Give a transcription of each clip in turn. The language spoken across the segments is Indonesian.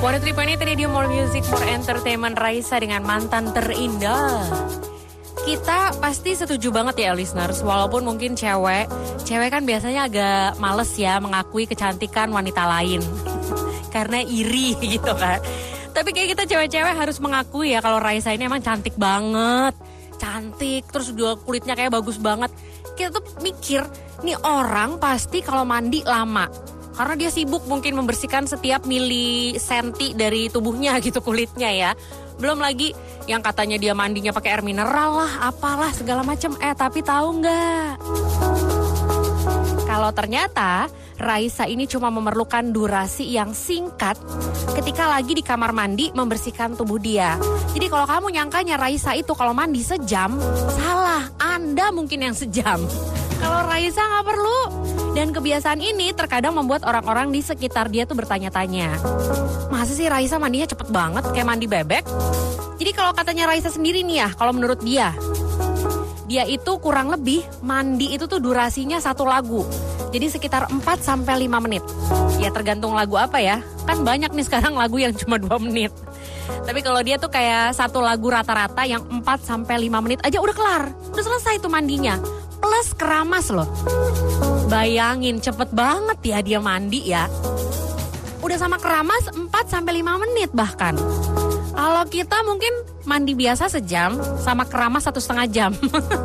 103.8 Radio More Music, More Entertainment Raisa dengan mantan terindah. Kita pasti setuju banget ya listeners, walaupun mungkin cewek, cewek kan biasanya agak males ya mengakui kecantikan wanita lain. Karena iri gitu kan. Tapi kayak kita cewek-cewek harus mengakui ya kalau Raisa ini emang cantik banget. Cantik, terus juga kulitnya kayak bagus banget. Kita tuh mikir, nih orang pasti kalau mandi lama karena dia sibuk mungkin membersihkan setiap mili senti dari tubuhnya gitu kulitnya ya. Belum lagi yang katanya dia mandinya pakai air mineral lah, apalah segala macam. Eh tapi tahu nggak? Kalau ternyata Raisa ini cuma memerlukan durasi yang singkat ketika lagi di kamar mandi membersihkan tubuh dia. Jadi kalau kamu nyangkanya Raisa itu kalau mandi sejam, salah. Anda mungkin yang sejam. Kalau Raisa nggak perlu. Dan kebiasaan ini terkadang membuat orang-orang di sekitar dia tuh bertanya-tanya. Masa sih Raisa mandinya cepet banget kayak mandi bebek? Jadi kalau katanya Raisa sendiri nih ya, kalau menurut dia. Dia itu kurang lebih mandi itu tuh durasinya satu lagu. Jadi sekitar 4 sampai 5 menit. Ya tergantung lagu apa ya. Kan banyak nih sekarang lagu yang cuma 2 menit. Tapi kalau dia tuh kayak satu lagu rata-rata yang 4 sampai 5 menit aja udah kelar. Udah selesai tuh mandinya plus keramas loh. Bayangin cepet banget ya dia mandi ya. Udah sama keramas 4 sampai 5 menit bahkan. Kalau kita mungkin mandi biasa sejam sama keramas satu setengah jam.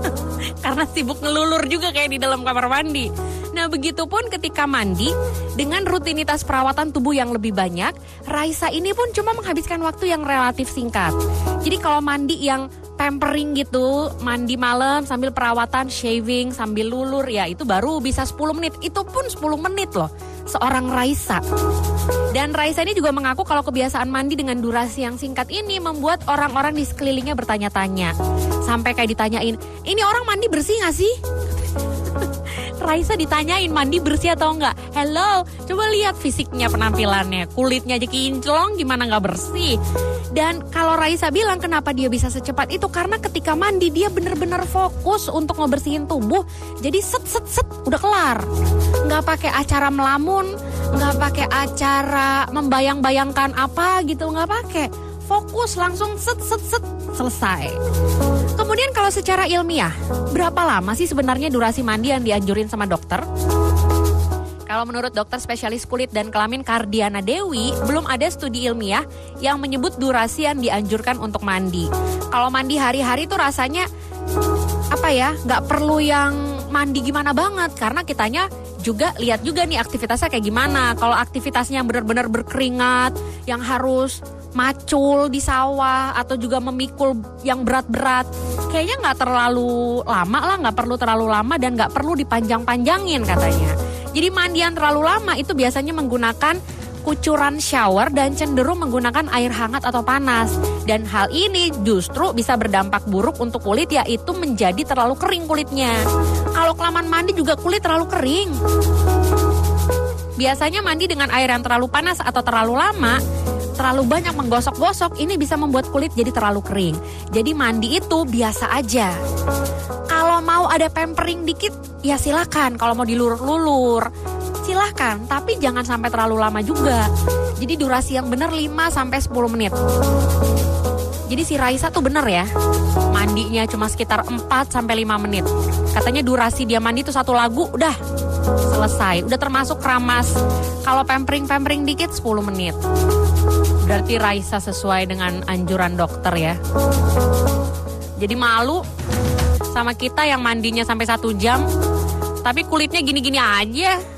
Karena sibuk ngelulur juga kayak di dalam kamar mandi. Nah begitupun ketika mandi dengan rutinitas perawatan tubuh yang lebih banyak, Raisa ini pun cuma menghabiskan waktu yang relatif singkat. Jadi kalau mandi yang pampering gitu, mandi malam sambil perawatan, shaving, sambil lulur ya itu baru bisa 10 menit. Itu pun 10 menit loh seorang Raisa. Dan Raisa ini juga mengaku kalau kebiasaan mandi dengan durasi yang singkat ini membuat orang-orang di sekelilingnya bertanya-tanya. Sampai kayak ditanyain, ini orang mandi bersih gak sih? Raisa ditanyain mandi bersih atau enggak. Hello, coba lihat fisiknya penampilannya. Kulitnya aja kinclong gimana nggak bersih. Dan kalau Raisa bilang kenapa dia bisa secepat itu karena ketika mandi dia bener-bener fokus untuk ngebersihin tubuh. Jadi set set set udah kelar. Nggak pakai acara melamun, nggak pakai acara membayang-bayangkan apa gitu, nggak pakai. Fokus langsung set set set selesai. Kemudian kalau secara ilmiah, berapa lama sih sebenarnya durasi mandi yang dianjurin sama dokter? Kalau menurut dokter spesialis kulit dan kelamin Kardiana Dewi, belum ada studi ilmiah yang menyebut durasi yang dianjurkan untuk mandi. Kalau mandi hari-hari tuh rasanya apa ya, nggak perlu yang mandi gimana banget karena kitanya juga lihat juga nih aktivitasnya kayak gimana. Kalau aktivitasnya benar-benar berkeringat, yang harus macul di sawah atau juga memikul yang berat-berat kayaknya nggak terlalu lama lah nggak perlu terlalu lama dan nggak perlu dipanjang-panjangin katanya jadi mandian terlalu lama itu biasanya menggunakan kucuran shower dan cenderung menggunakan air hangat atau panas. Dan hal ini justru bisa berdampak buruk untuk kulit yaitu menjadi terlalu kering kulitnya. Kalau kelamaan mandi juga kulit terlalu kering. Biasanya mandi dengan air yang terlalu panas atau terlalu lama terlalu banyak menggosok-gosok ini bisa membuat kulit jadi terlalu kering. Jadi mandi itu biasa aja. Kalau mau ada pampering dikit ya silakan. Kalau mau dilulur-lulur silahkan. Tapi jangan sampai terlalu lama juga. Jadi durasi yang benar 5 sampai 10 menit. Jadi si Raisa tuh bener ya. Mandinya cuma sekitar 4 sampai 5 menit. Katanya durasi dia mandi tuh satu lagu udah selesai. Udah termasuk keramas. Kalau pampering-pampering dikit 10 menit. Berarti Raisa sesuai dengan anjuran dokter ya. Jadi malu sama kita yang mandinya sampai satu jam, tapi kulitnya gini-gini aja.